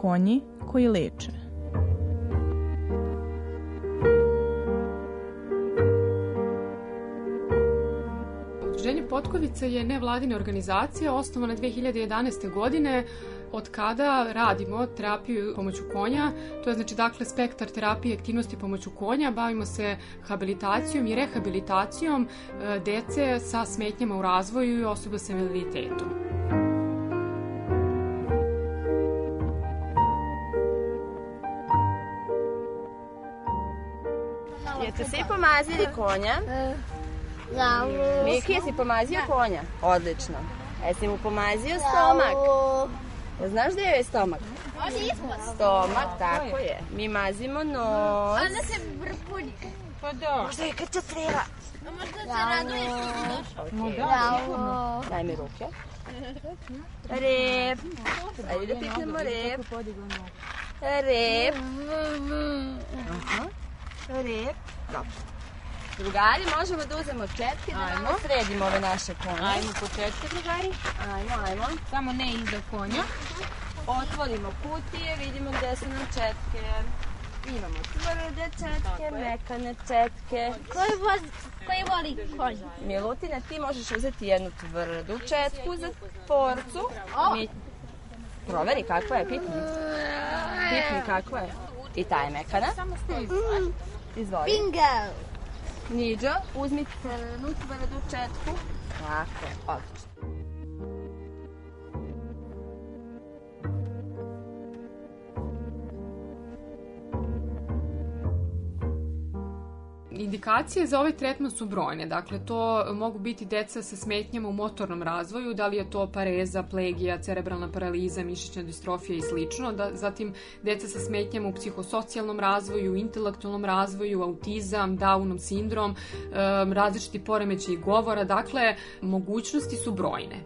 Konji koji leče. Udruženje Potkovica je nevladina organizacija osnovana 2011. godine od kada radimo terapiju pomoću konja, to je znači dakle spektar terapije aktivnosti pomoću konja, bavimo se habilitacijom i rehabilitacijom e, dece sa smetnjama u razvoju i osoba sa invaliditetom. Pomazili konja? Da, Miki, jesi pomazio konja? Odlično. Jesi mu pomazio stomak? Znaš gde je stomak? Stomak, tako je. Mi mazimo nos. Onda se vrpuni. Pa da. Možda je krča creva. Možda se raduje što si došla. Bravo. Daj mi ruke. Rep. Ajde da piknemo rep. Rep. Aha. Rep. Dobro. Drugari, možemo da uzemo četke da malo sredimo ove naše konje. Ajmo po četke, drugari. Ajmo, ajmo. Samo ne iza konja. Otvorimo kutije, vidimo gde su nam četke. Imamo tvrde četke, mekane četke. Koji, voz, koji voli konj? Milutina, ti možeš uzeti jednu tvrdu četku za porcu. Mi... Proveri kakva je, pipni. Pipni kakva je. I ta je mekana. Izvoli. Bingo! Niđo, uzmi crnu tvrdu četku. Tako, odlično. Indikacije za ovaj tretman su brojne. Dakle, to mogu biti deca sa smetnjama u motornom razvoju, da li je to pareza, plegija, cerebralna paraliza, mišićna distrofija i slično. Da, zatim, deca sa smetnjama u psihosocijalnom razvoju, intelektualnom razvoju, autizam, Downov sindrom, različiti poremećaj govora. Dakle, mogućnosti su brojne.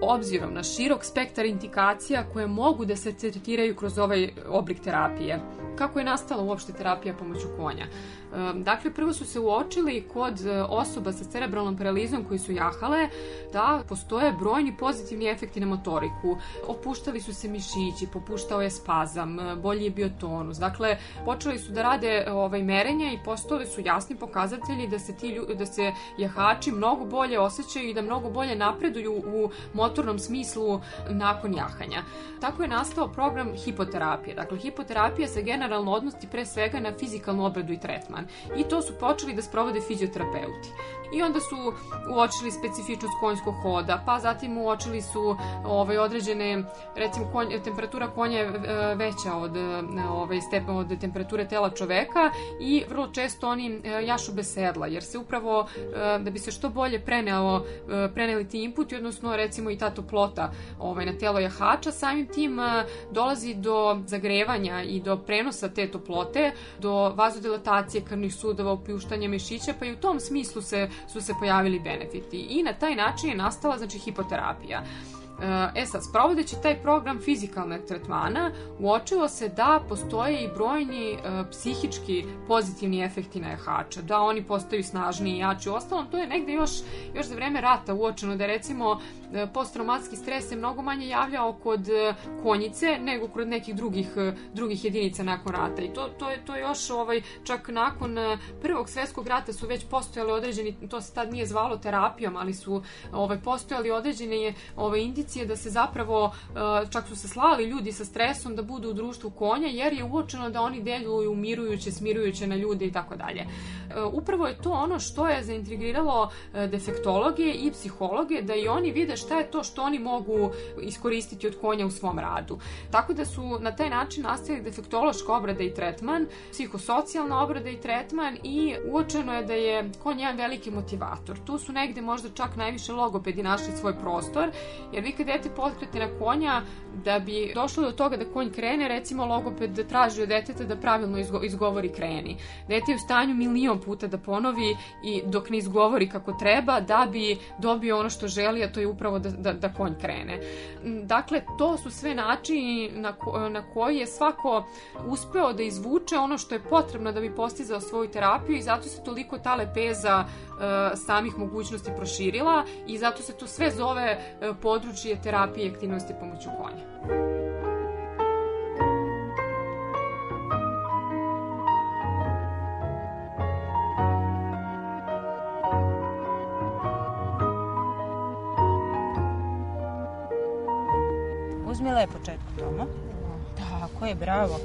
Obzirom na širok spektar indikacija koje mogu da se tretiraju kroz ovaj oblik terapije. Kako je nastala uopšte terapija pomoću konja? Um, Dakle, prvo su se uočili kod e, osoba sa cerebralnom paralizom koji su jahale da postoje brojni pozitivni efekti na motoriku. Opuštali su se mišići, popuštao je spazam, e, bolji je bio tonus. Dakle, počeli su da rade e, ovaj merenja i postali su jasni pokazatelji da se ti da se jahači mnogo bolje osjećaju i da mnogo bolje napreduju u motornom smislu nakon jahanja. Tako je nastao program hipoterapije. Dakle, hipoterapija se generalno odnosi pre svega na fizikalnu obradu i tretman. I to su počeli da sprovode fizioterapeuti. I onda su uočili specifičnost konjskog hoda, pa zatim uočili su ovaj, određene, recimo konj, temperatura konja je e, veća od, e, ovaj, stepen, od temperature tela čoveka i vrlo često oni e, jašu bez sedla, jer se upravo, da bi se što bolje preneo, preneli ti inputi, odnosno recimo i ta toplota ovaj, na telo jahača, samim tim e, dolazi do zagrevanja i do prenosa te toplote, do vazodilatacije krvnih sudova, opuštanja mišića, pa i u tom smislu se, su se pojavili benefiti. I na taj način je nastala znači, hipoterapija. E sad, sprovodeći taj program fizikalnog tretmana, uočilo se da postoje i brojni e, psihički pozitivni efekti na jahača, da oni postaju snažniji i jači. Ostalom, to je negde još, još za vreme rata uočeno da recimo e, posttraumatski stres se mnogo manje javljao kod e, konjice nego kod nekih drugih, e, drugih jedinica nakon rata. I to, to, je, to još ovaj, čak nakon e, prvog svetskog rata su već postojali određeni, to se tad nije zvalo terapijom, ali su ovaj, postojali određene ovaj, indicije da se zapravo, e, čak su se slali ljudi sa stresom da budu u društvu konja, jer je uočeno da oni deluju umirujuće, smirujuće na ljude i tako dalje. E, Upravo je to ono što je zaintrigiralo e, defektologe i psihologe, da i oni vide šta je to što oni mogu iskoristiti od konja u svom radu. Tako da su na taj način nastavili defektološka obrada i tretman, psihosocijalna obrada i tretman i uočeno je da je konj jedan veliki motivator. Tu su negde možda čak najviše logopedi našli svoj prostor, jer vi kad dete potkrete na konja, da bi došlo do toga da konj krene, recimo logoped traži od deteta da pravilno izgo izgovori kreni. Dete je u stanju milion puta da ponovi i dok ne izgovori kako treba, da bi dobio ono što želi, a to je upravo da, da, da konj krene. Dakle, to su sve načini na, ko, na koji je svako uspeo da izvuče ono što je potrebno da bi postizao svoju terapiju i zato se toliko ta lepeza e, samih mogućnosti proširila i zato se to sve zove e, područje terapije i aktivnosti pomoću konja. Lepo četku, Tomo. Tako je, bravo.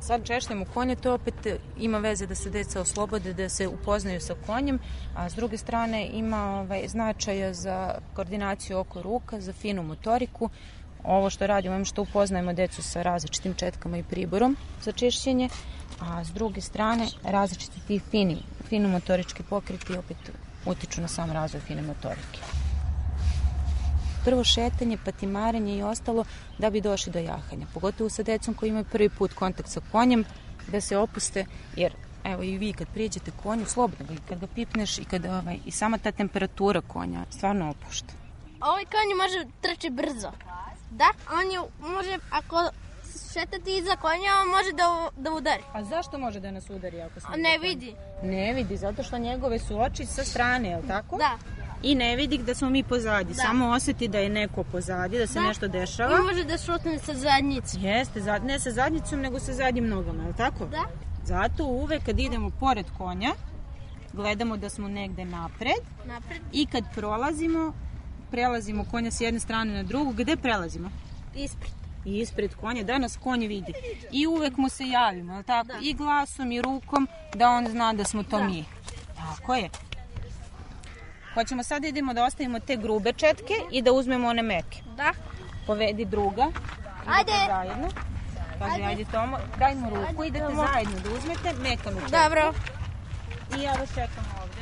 Sad češljamo konje, to opet ima veze da se deca oslobode, da se upoznaju sa konjem, a s druge strane ima ovaj, značaja za koordinaciju oko ruka, za finu motoriku. Ovo što radimo, im što upoznajemo decu sa različitim četkama i priborom za čišćenje, a s druge strane različiti ti fini, finomotorički pokreti opet utiču na sam razvoj fine motorike prvo šetanje, patimaranje i ostalo da bi došli do jahanja. Pogotovo sa decom koji imaju prvi put kontakt sa konjem, da se opuste, jer evo i vi kad priđete konju, slobodno ga i kad ga pipneš i kad ovaj, i sama ta temperatura konja stvarno opušta. Ovaj konj može trči brzo. Da, on je, može, ako šetati iza konja, on može da, da udari. A zašto može da nas udari ako smo Ne vidi. Ne vidi, zato što njegove su oči sa strane, je li tako? Da. I ne vidi da smo mi pozadi, Da. samo oseti da je neko pozadi, da se Da. nešto dešava. I može da šutne sa zadnjice. Jeste, za- ne sa zadnjicom, nego sa zadnjim nogama, je li tako? Da. Zato uvek kad idemo pored konja, gledamo da smo negde napred Napred, i kad prolazimo, prelazimo konja s jedne strane na drugu. Gde prelazimo? ispred. I ispred konja, da nas konj vidi. I uvek mu se javimo, je li tako? Da. I glasom i rukom, da on zna da smo to Da. mi. Tako je. Hoćemo sad idemo da ostavimo te grube četke i da uzmemo one meke. Da. Povedi druga. Ajde. Zajedno. Kaže, ajde, Ajde. Tomo, daj mu ruku, Ajde, idete Tomo. zajedno da uzmete mekanu četku. Dobro. I ja vas čekam ovde.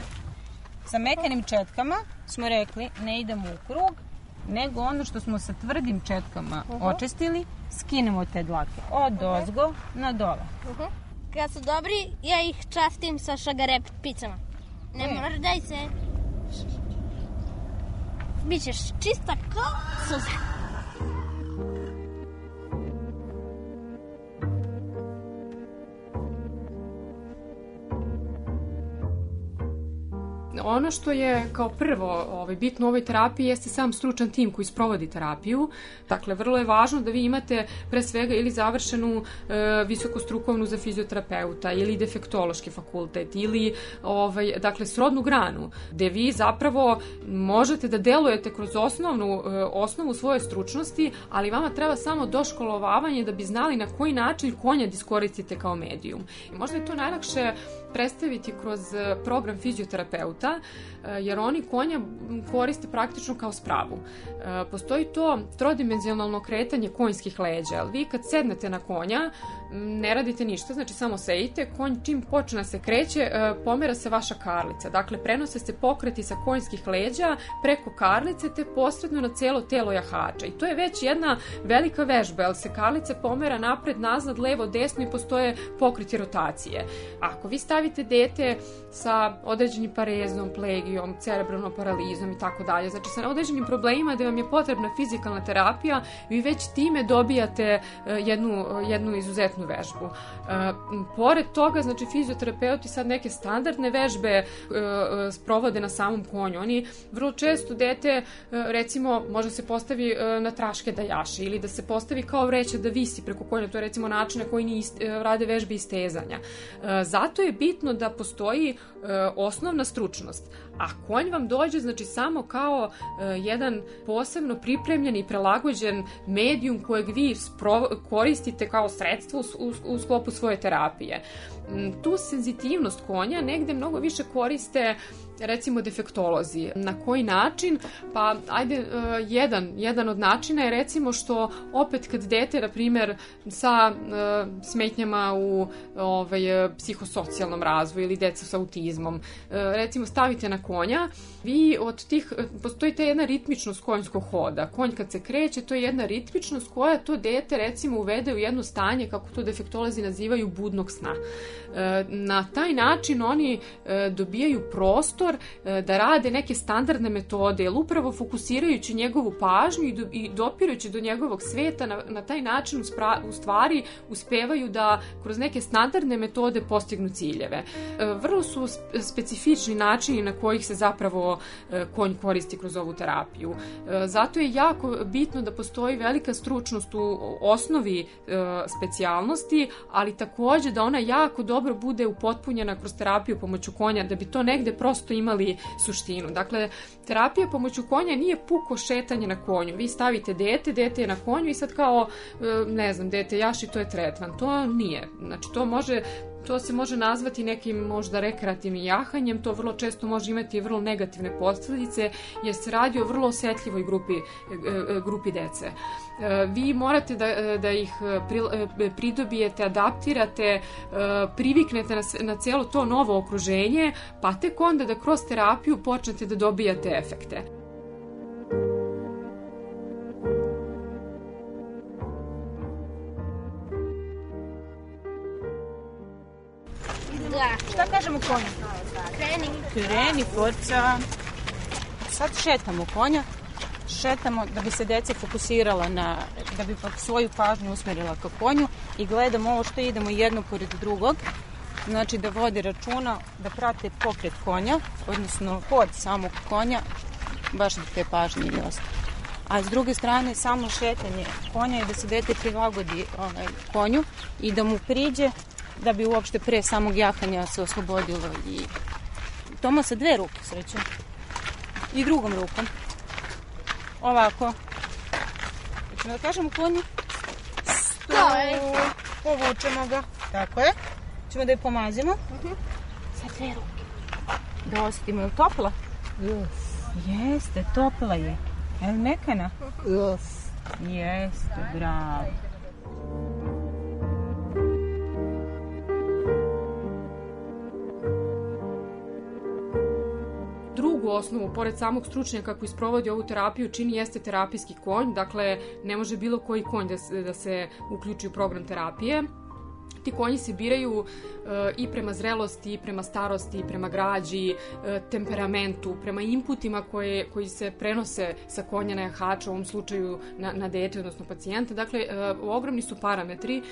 Sa mekanim četkama smo rekli ne idemo u krug, nego ono što smo sa tvrdim četkama očistili, skinemo te dlake od ozgo na dole. Uh Kad su dobri, ja ih častim sa šagarep picama. Ne E. mrdaj se. Wiecie, czysta koza. Ono što je kao prvo ovaj, bitno u ovoj terapiji jeste sam stručan tim koji sprovodi terapiju. Dakle, vrlo je važno da vi imate pre svega ili završenu e, visokostrukovnu za fizioterapeuta ili defektološki fakultet ili ovaj, dakle, srodnu granu gde vi zapravo možete da delujete kroz osnovnu, e, osnovu svoje stručnosti, ali vama treba samo doškolovavanje da bi znali na koji način konja da iskoristite kao medijum. I možda je to najlakše predstaviti kroz e, program fizioterapeuta, e, jer oni konja koriste praktično kao spravu. E, Postoji to trodimenzionalno kretanje konjskih leđa. Vi kad sednete na konja, ne radite ništa, znači samo sejite, konj čim počne da se kreće, e, pomera se vaša karlica. Dakle, prenose se pokreti sa konjskih leđa preko karlice te posredno na celo telo jahača. I to je već jedna velika vežba, jer se karlice pomera napred, nazad, levo, desno i postoje pokreti rotacije. Ako vi stavite dete sa određenim parezom, plegijom, cerebralnom paralizom i tako dalje, znači sa određenim problemima gde vam je potrebna fizikalna terapija, vi već time dobijate e, jednu, jednu izuzetnu vežbu. E, pored toga, znači fizioterapeuti sad neke standardne vežbe e, sprovode na samom konju. Oni vrlo često dete, recimo, može se postavi na traške da jaše ili da se postavi kao vreća da visi preko konja. To je recimo način na koji ni rade vežbe istezanja. Zato je bitno da postoji osnovna stručnost. A konj vam dođe znači samo kao jedan posebno pripremljen i prelagođen medijum kojeg vi koristite kao sredstvo u, u, u sklopu svoje terapije. Mm, tu senzitivnost konja negde mnogo više koriste recimo defektolozi. Na koji način? Pa ajde, uh, jedan, jedan od načina je recimo što opet kad dete, na primer, sa uh, smetnjama u ovaj, psihosocijalnom razvoju ili deca sa autizmom, recimo stavite na konja, vi od tih, postoji ta jedna ritmičnost konjskog hoda. Konj kad se kreće, to je jedna ritmičnost koja to dete recimo uvede u jedno stanje, kako to defektolozi nazivaju, budnog sna. Na taj način oni dobijaju prostor prostor e, da rade neke standardne metode, jer upravo fokusirajući njegovu pažnju i, do, i do njegovog sveta, na, na taj način uspra, u stvari uspevaju da kroz neke standardne metode postignu ciljeve. E, vrlo su specifični načini na kojih se zapravo e, konj koristi kroz ovu terapiju. Zato je jako bitno da postoji velika stručnost u osnovi specijalnosti, ali takođe da ona jako dobro bude upotpunjena kroz terapiju pomoću konja, da bi to negde prosto imali suštinu. Dakle, terapija pomoću konja nije puko šetanje na konju. Vi stavite dete, dete je na konju i sad kao, e, ne znam, dete jaši, to je tretman. To nije. Znači, to može To se može nazvati nekim možda rekreativnim jahanjem, to vrlo često može imati vrlo negativne posledice jer se radi o vrlo osetljivoj grupi, e, e, grupi dece. Vi morate da, da ih pridobijete, adaptirate, priviknete na, na celo to novo okruženje, pa tek onda da kroz terapiju počnete da dobijate efekte. Šta kažemo konju? Kreni. Kreni, forca. Sad šetamo konja. Šetamo da bi se deca fokusirala na, da bi svoju pažnju usmerila ka konju i gledamo ovo što idemo jedno pored drugog. Znači da vode računa, da prate pokret konja, odnosno hod samog konja, baš da te pažnje i ostaje. A s druge strane, samo šetanje konja je da se dete prilagodi ovaj, konju i da mu priđe da bi uopšte pre samog jahanja se oslobodilo i Toma sa dve ruke srećem i drugom rukom ovako ćemo da kažemo konju stoj povučemo ga tako je ćemo da je pomazimo uh -huh. sa dve ruke da osetimo, je li topla? Yes. Jeste, topla je. Je li mekana? Yes. Jeste, bravo. Drugu osnovu, pored samog stručnjaka koji sprovodi ovu terapiju, čini jeste terapijski konj, dakle ne može bilo koji konj da da se uključi u program terapije. Ti konji se biraju e, i prema zrelosti, i prema starosti, i prema građi, e, temperamentu, prema inputima koje, koji se prenose sa konja na jahača, u ovom slučaju na, na dete, odnosno pacijenta. Dakle, e, ogromni su parametri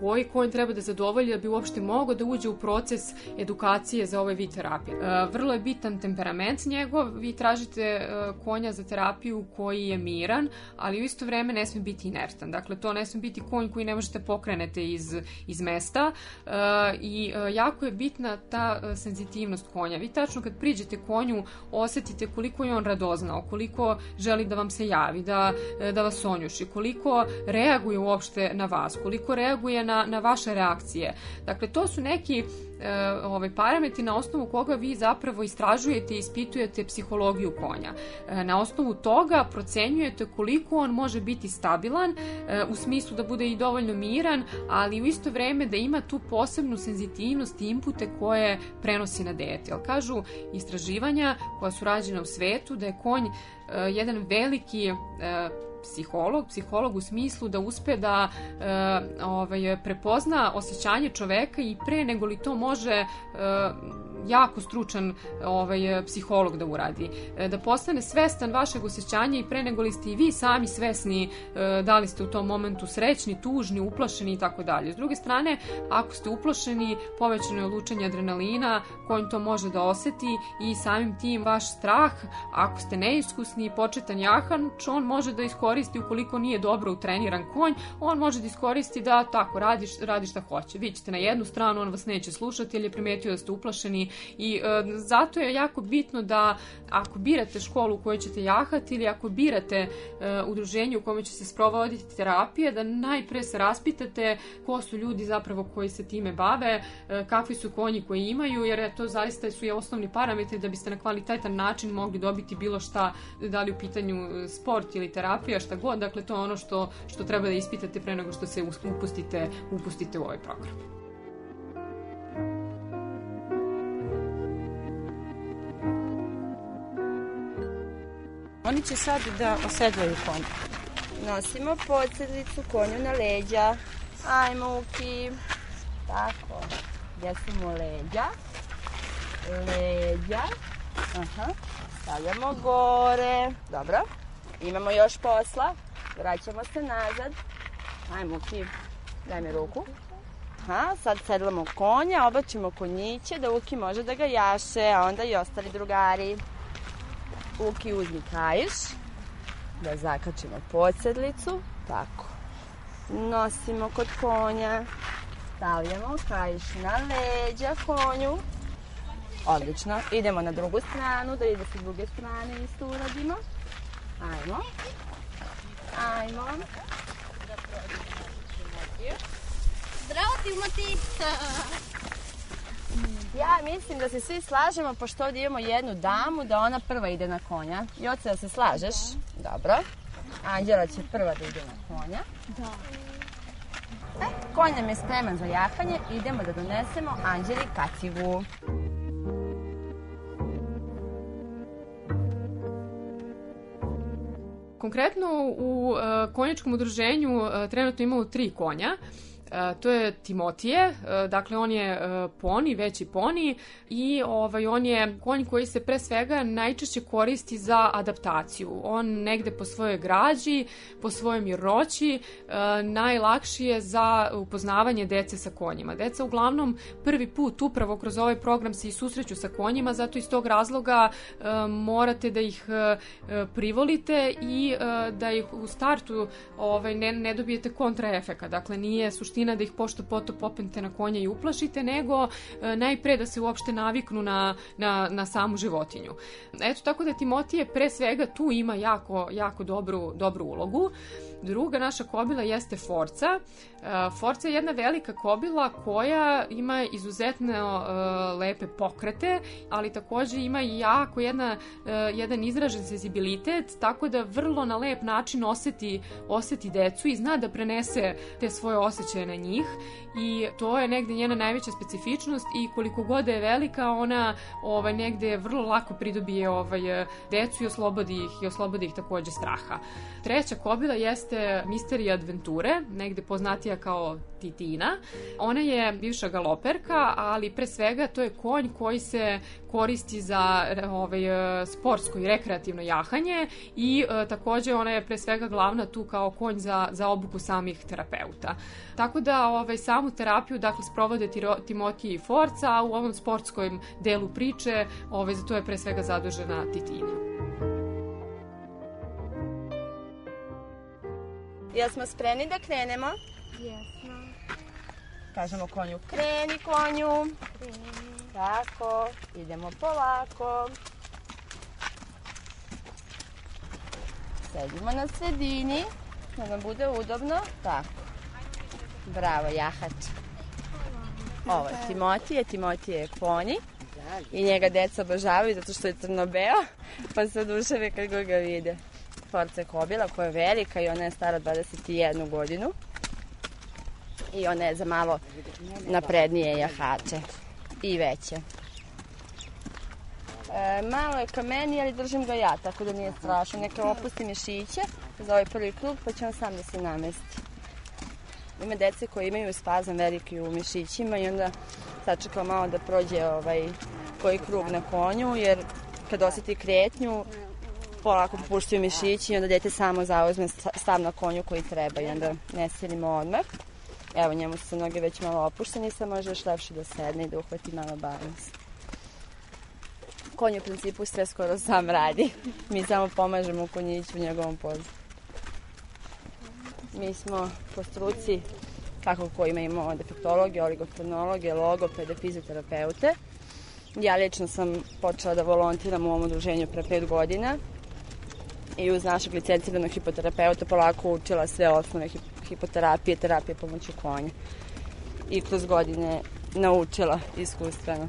koji konj treba da zadovolji da bi uopšte mogao da uđe u proces edukacije za ovaj vid terapije. Vrlo je bitan temperament njegov. Vi tražite konja za terapiju koji je miran, ali u isto vreme ne sme biti inertan. Dakle, to ne sme biti konj koji ne možete pokrenete iz, iz mesta uh, i uh, jako je bitna ta uh, senzitivnost konja. Vi tačno kad priđete konju osetite koliko je on radoznao, koliko želi da vam se javi, da, da vas onjuši, koliko reaguje uopšte na vas, koliko reaguje na, na vaše reakcije. Dakle, to su neki ovaj, parametri na osnovu koga vi zapravo istražujete i ispitujete psihologiju konja. E, na osnovu toga procenjujete koliko on može biti stabilan e, u smislu da bude i dovoljno miran, ali u isto vreme da ima tu posebnu senzitivnost i impute koje prenosi na dete. Jel kažu istraživanja koja su rađena u svetu da je konj e, jedan veliki psiholog, psiholog u smislu da uspe da e, ovaj, prepozna osjećanje čoveka i pre nego li to može e, jako stručan ovaj, psiholog da uradi. E, da postane svestan vašeg osjećanja i pre nego li ste i vi sami svesni e, da li ste u tom momentu srećni, tužni, uplašeni i tako dalje. S druge strane, ako ste uplašeni, povećano je lučenje adrenalina, konj to može da oseti i samim tim vaš strah, ako ste neiskusni i početan jahan, on može da iskoristi ukoliko nije dobro utreniran konj, on može da iskoristi da tako radi, radi šta hoće. Vi ćete na jednu stranu, on vas neće slušati jer je primetio da ste uplašeni i e, zato je jako bitno da ako birate školu u kojoj ćete jahati ili ako birate e, udruženje u kome će se sprovoditi terapije, da najpre se raspitate ko su ljudi zapravo koji se time bave, e, kakvi su konji koji imaju, jer to zaista su je osnovni parametri da biste na kvalitetan način mogli dobiti bilo šta, da li u pitanju sport ili terapija, šta god, dakle to je ono što, što treba da ispitate pre nego što se upustite, upustite u ovaj program. Oni će sad da osedlaju konja. Nosimo podsedlicu konju na leđa. Ajmo, Uki. Tako. Mu leđa? Leđa. Aha. Stavljamo gore. Dobro. Imamo još posla. Vraćamo se nazad. Ajmo, Uki. Daj mi ruku. Aha, sad sedlamo konja, obačimo konjiće da Uki može da ga jaše, a onda i ostali drugari. Uki uzmi kaiš, da zakačimo podsedlicu, tako. Nosimo kod konja, stavljamo kaiš na leđa konju. Odlično, idemo na drugu stranu, da ide sa druge strane isto uradimo. Ajmo. Ajmo. Zdravo Timoti! Ja mislim da se svi slažemo, pošto ovdje imamo jednu damu, da ona prva ide na konja. Joce, da se slažeš? Dobro. Anđela će prva da ide na konja. Da. E, konj nam je spreman za jahanje, idemo da donesemo Anđeli kacigu. Konkretno u uh, konjačkom udruženju uh, trenutno imamo tri konja. E, to je Timotije, e, dakle on je e, poni, veći poni i ovaj, on je konj koji se pre svega najčešće koristi za adaptaciju. On negde po svojoj građi, po svojoj miroći, najlakši je za upoznavanje dece sa konjima. Deca uglavnom prvi put upravo kroz ovaj program se i susreću sa konjima, zato iz tog razloga morate da ih privolite i da ih u startu ovaj, ne, ne dobijete kontraefeka. Dakle, nije suština da ih pošto poto popnete na konja i uplašite, nego e, najpre da se uopšte naviknu na, na, na samu životinju. Eto, tako da Timotije pre svega tu ima jako, jako dobru, dobru ulogu. Druga naša kobila jeste Forca. E, Forca je jedna velika kobila koja ima izuzetno uh, lepe pokrete, ali takođe ima i jako jedna, uh, jedan izražen senzibilitet, tako da vrlo na lep način oseti, oseti decu i zna da prenese te svoje osjećaje njih i to je negde njena najveća specifičnost i koliko god da je velika, ona ovaj, negde vrlo lako pridobije ovaj, decu i oslobodi ih, i oslobodi ih takođe straha. Treća kobila jeste Misterija Adventure, negde poznatija kao Titina. Ona je bivša galoperka, ali pre svega to je konj koji se koristi za ovaj, sportsko i rekreativno jahanje i e, takođe ona je pre svega glavna tu kao konj za, za obuku samih terapeuta. Tako da ovaj, samu terapiju dakle, sprovode Timotije i Forca, a u ovom sportskom delu priče ovaj, za to je pre svega zadužena Titina. Jel smo spremni da krenemo? Jesmo. Kažemo konju, kreni konju. Kreni. Tako, idemo polako. Sedimo na sredini, da nam bude udobno. Tako. Bravo, jahač. Ovo je Timotije, Timotije je poni i njega deca obožavaju zato što je crno-beo, pa se oduševe kad god ga vide. Forca je kobila koja je velika i ona je stara 21 godinu i ona je za malo naprednije jahače i veće. E, malo je kameni, ali držim ga ja, tako da nije strašno. Neka opusti mišiće za ovaj prvi krug, pa će on sam da se namesti. Ima dece koje imaju spazam veliki u mišićima i onda sačekao malo da prođe ovaj, koji krug na konju, jer kad osjeti kretnju, polako popuštaju mišići i onda dete samo zauzme stav na konju koji treba i onda ne silimo odmah. Evo, njemu su noge već malo opuštene i sad može još lepše da sedne i da uhvati malo balans. Konj u principu sve skoro sam radi. Mi samo pomažemo konjiću u njegovom pozu. Mi smo po struci, kako ko ima imamo defektologe, oligofrenologe, logopede, fizioterapeute. Ja lično sam počela da volontiram u ovom udruženju pre pet godina i uz našeg licenciranog hipoterapeuta polako učila sve osnove hipoterapije, terapije pomoću konja. I kroz godine naučila iskustveno.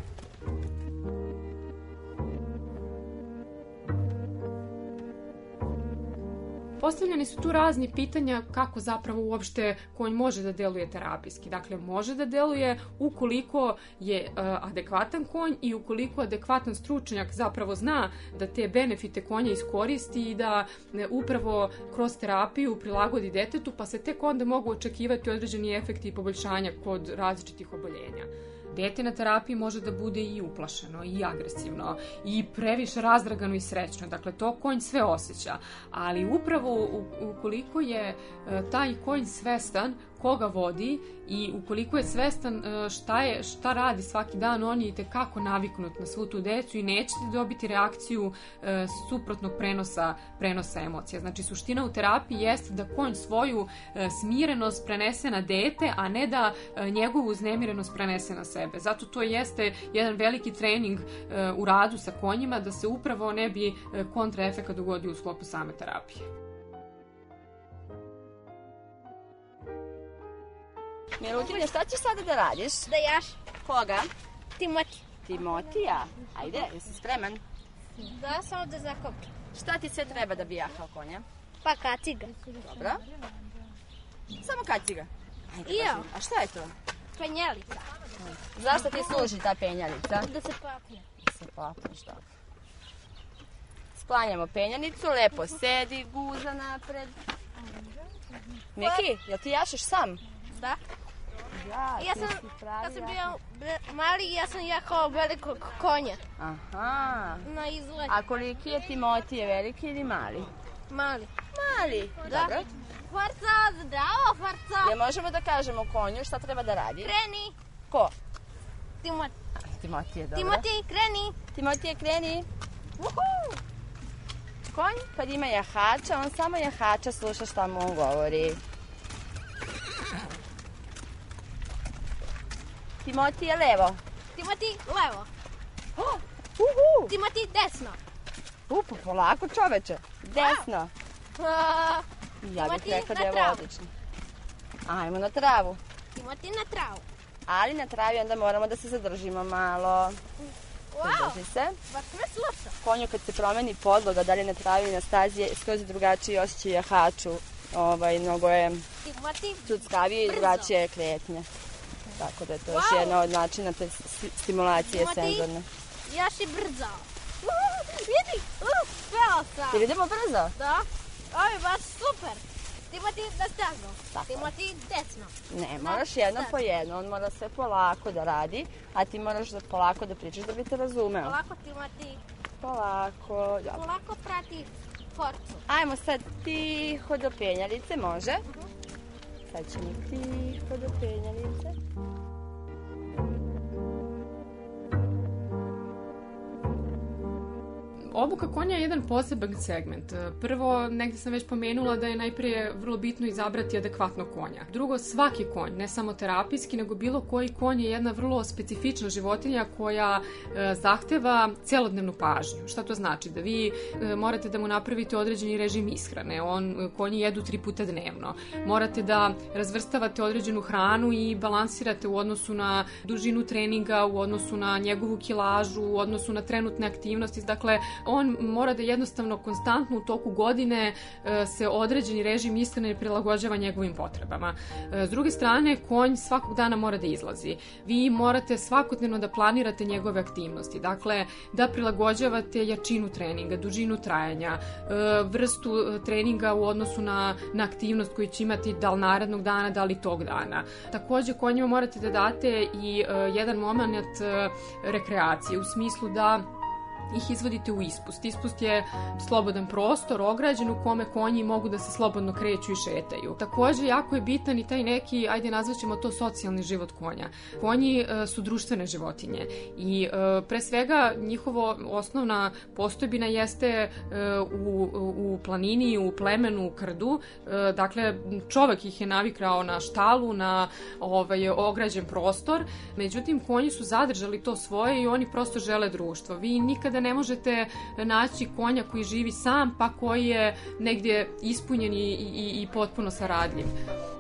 Postavljeni su tu razni pitanja kako zapravo uopšte konj može da deluje terapijski. Dakle, može da deluje ukoliko je uh, adekvatan konj i ukoliko adekvatan stručnjak zapravo zna da te benefite konja iskoristi i da ne, upravo kroz terapiju prilagodi detetu, pa se tek onda mogu očekivati određeni efekti i poboljšanja kod različitih oboljenja dete na terapiji može da bude i uplašeno, i agresivno, i previše razdragano i srećno. Dakle, to konj sve osjeća. Ali upravo ukoliko je e, taj konj svestan koga vodi i ukoliko je svestan e, šta, je, šta radi svaki dan, on je tekako naviknut na svu tu decu i nećete dobiti reakciju e, suprotnog prenosa, prenosa emocija. Znači, suština u terapiji jeste da konj svoju e, smirenost prenese na dete, a ne da njegovu uznemirenost prenese na sebe. Zato to jeste jedan veliki trening u radu sa konjima da se upravo ne bi kontraefeka dogodio u sklopu same terapije. Milutinja, šta ćeš sada da radiš? Da jaš. Koga? Timoti. Timotija. Ajde, jesi spreman? Da, samo da zakopčam. Šta ti sve treba da bi jahao konja? Pa kaciga. Dobro. Samo kaciga. Ajde, ja. A šta je to? Penjelica. Zašto ti služi ta penjalica? Da se papne. Da se papneš, dobro. Sklanjamo penjanicu, lepo sedi, guza napred. Miki, jel ti jašeš sam? Da. Ja, ja sam, ja sam bio mali ja sam jahao velikog konja. Aha. Na izlet. A koliki je Timotije, veliki ili mali? Mali. Mali, da. dobro. Farca, zdravo, farca. Je možemo da kažemo konju šta treba da radi? Kreni. Ko? Timot. Timotije, dobro. Timotije, kreni. Timotije, kreni. Uhu. Konj, kad ima jahača, on samo jahača sluša šta mu on govori. Timoti je levo. Timoti levo. Oh, uhu. Timoti desno. Upa, polako čoveče. Desno. A, ja bih rekla da je ovo odlično. Ajmo na travu. Timoti na travu. Ali na travi onda moramo da se zadržimo malo. Wow, Zadrži se. baš me sluša. Konju kad se promeni podloga, da li na travi na stazi, je skroz drugačiji osjećaj jahaču. Ovaj, mnogo je Timoti cuckavije i drugačije kretnje. Tako da je to wow. još jedna od načina te stimulacije Timoti, senzorne. Ja si brzo. Uh, vidi, uh, peo sam. Jel idemo brzo? Da. Ovo je baš super. Timoti na stazu. Tako. Timoti desno. Ne, moraš jedno po jedno, on mora sve polako da radi, a ti moraš da polako da pričaš da bi te razumeo. Polako Timoti. Polako, dobro. Polako prati forcu. Ajmo sad tiho do penjalice, može? Uh -huh. Sad ćemo tiho do penjalice. Obuka konja je jedan poseban segment. Prvo, negde sam već pomenula da je najprije vrlo bitno izabrati adekvatno konja. Drugo, svaki konj, ne samo terapijski, nego bilo koji konj je jedna vrlo specifična životinja koja e, zahteva celodnevnu pažnju. Šta to znači? Da vi e, morate da mu napravite određeni režim ishrane. On, konji jedu tri puta dnevno. Morate da razvrstavate određenu hranu i balansirate u odnosu na dužinu treninga, u odnosu na njegovu kilažu, u odnosu na trenutne aktivnosti. Dakle, on mora da jednostavno konstantno u toku godine e, se određeni režim ishrane prilagođava njegovim potrebama. E, s druge strane, konj svakog dana mora da izlazi. Vi morate svakodnevno da planirate njegove aktivnosti. Dakle, da prilagođavate jačinu treninga, dužinu trajanja, e, vrstu treninga u odnosu na, na aktivnost koju će imati da li narednog dana, da li tog dana. Takođe, konjima morate da date i jedan moment rekreacije u smislu da ih izvodite u ispust. Ispust je slobodan prostor, ograđen u kome konji mogu da se slobodno kreću i šetaju. Takođe, jako je bitan i taj neki, ajde nazvaćemo to socijalni život konja. Konji e, su društvene životinje i e, pre svega njihovo osnovna postojbina jeste e, u, u planini, u plemenu, u krdu. E, dakle, čovek ih je navikrao na štalu, na ovaj, ograđen prostor. Međutim, konji su zadržali to svoje i oni prosto žele društvo. Vi nikada ne možete naći konja koji živi sam, pa koji je negdje ispunjen i, i, i potpuno saradljiv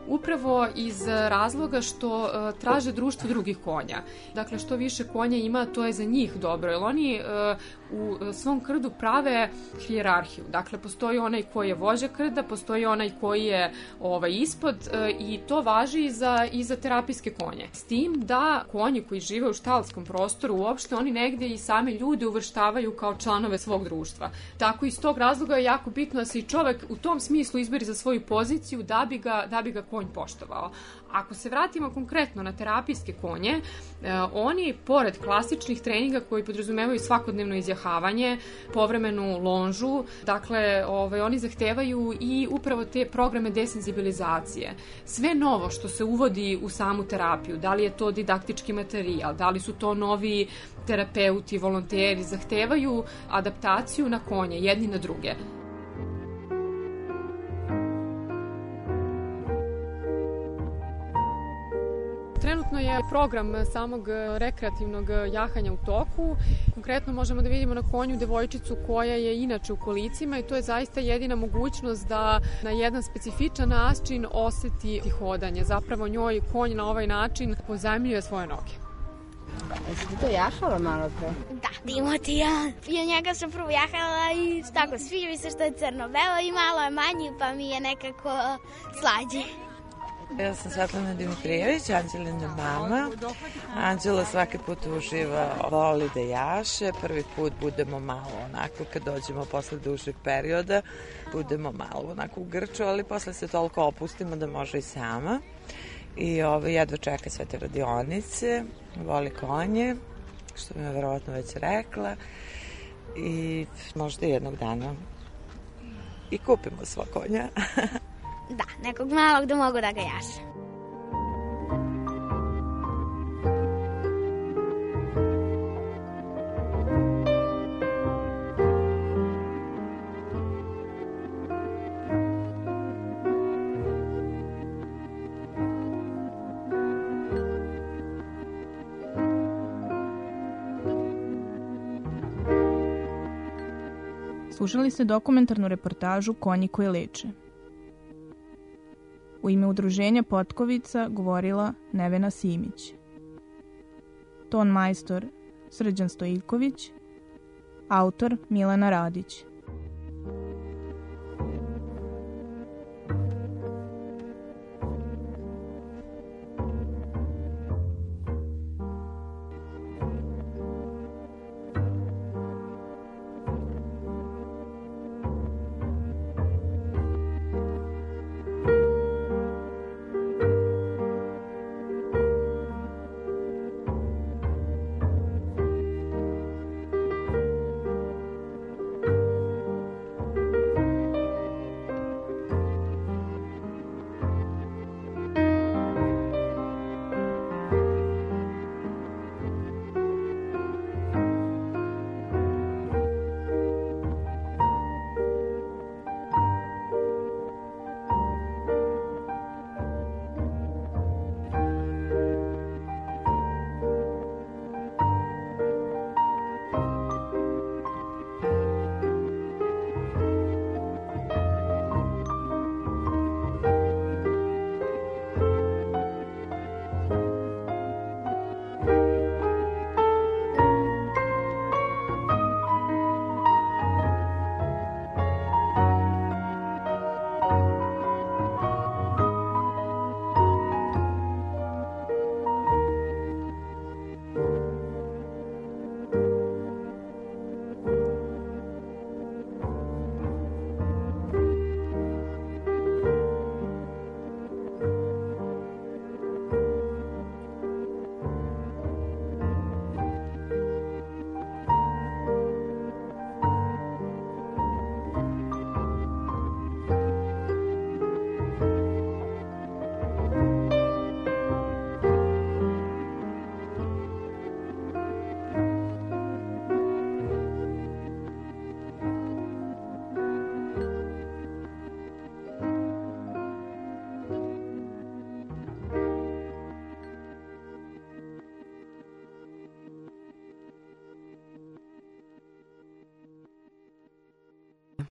upravo iz razloga što uh, traže društvo drugih konja. Dakle, što više konja ima, to je za njih dobro, jer oni uh, u svom krdu prave hijerarhiju. Dakle, postoji onaj koji je vođa krda, postoji onaj koji je ovaj, ispod uh, i to važi i za, i za terapijske konje. S tim da konji koji žive u štalskom prostoru, uopšte oni negde i same ljude uvrštavaju kao članove svog društva. Tako iz tog razloga je jako bitno da se i čovek u tom smislu izberi za svoju poziciju da bi ga, da bi ga konj poštovao. Ako se vratimo konkretno na terapijske konje, e, oni, pored klasičnih treninga koji podrazumevaju svakodnevno izjahavanje, povremenu lonžu, dakle, ovaj, oni zahtevaju i upravo te programe desenzibilizacije. Sve novo što se uvodi u samu terapiju, da li je to didaktički materijal, da li su to novi terapeuti, volonteri, zahtevaju adaptaciju na konje, jedni na druge. Trenutno je program samog rekreativnog jahanja u toku. Konkretno možemo da vidimo na konju devojčicu koja je inače u kolicima i to je zaista jedina mogućnost da na jedan specifičan način oseti hodanje. Zapravo njoj konj na ovaj način pozajemljuje svoje noge. Jesi ti to jahala malo pre? Da, Dimotija. Ja njega sam prvo jahala i tako sviđa mi se što je crno-belo i malo je manji pa mi je nekako slađe. Ja sam Svetlana Dimitrijević, Anđelina mama. Anđela svaki put uživa, voli da jaše. Prvi put budemo malo onako, kad dođemo posle dužeg perioda, budemo malo onako u grču, ali posle se toliko opustimo da može i sama. I ovo, jedva čeka sve te radionice, voli konje, što mi je verovatno već rekla. I možda jednog dana i kupimo sva konja. Da, nekog malog da mogu da ga jašem. Slušali ste dokumentarnu reportažu Konji koji leče. U ime udruženja Potkovica govorila Nevena Simić. Ton majstor Srđan Stojiković, autor Milana Radić.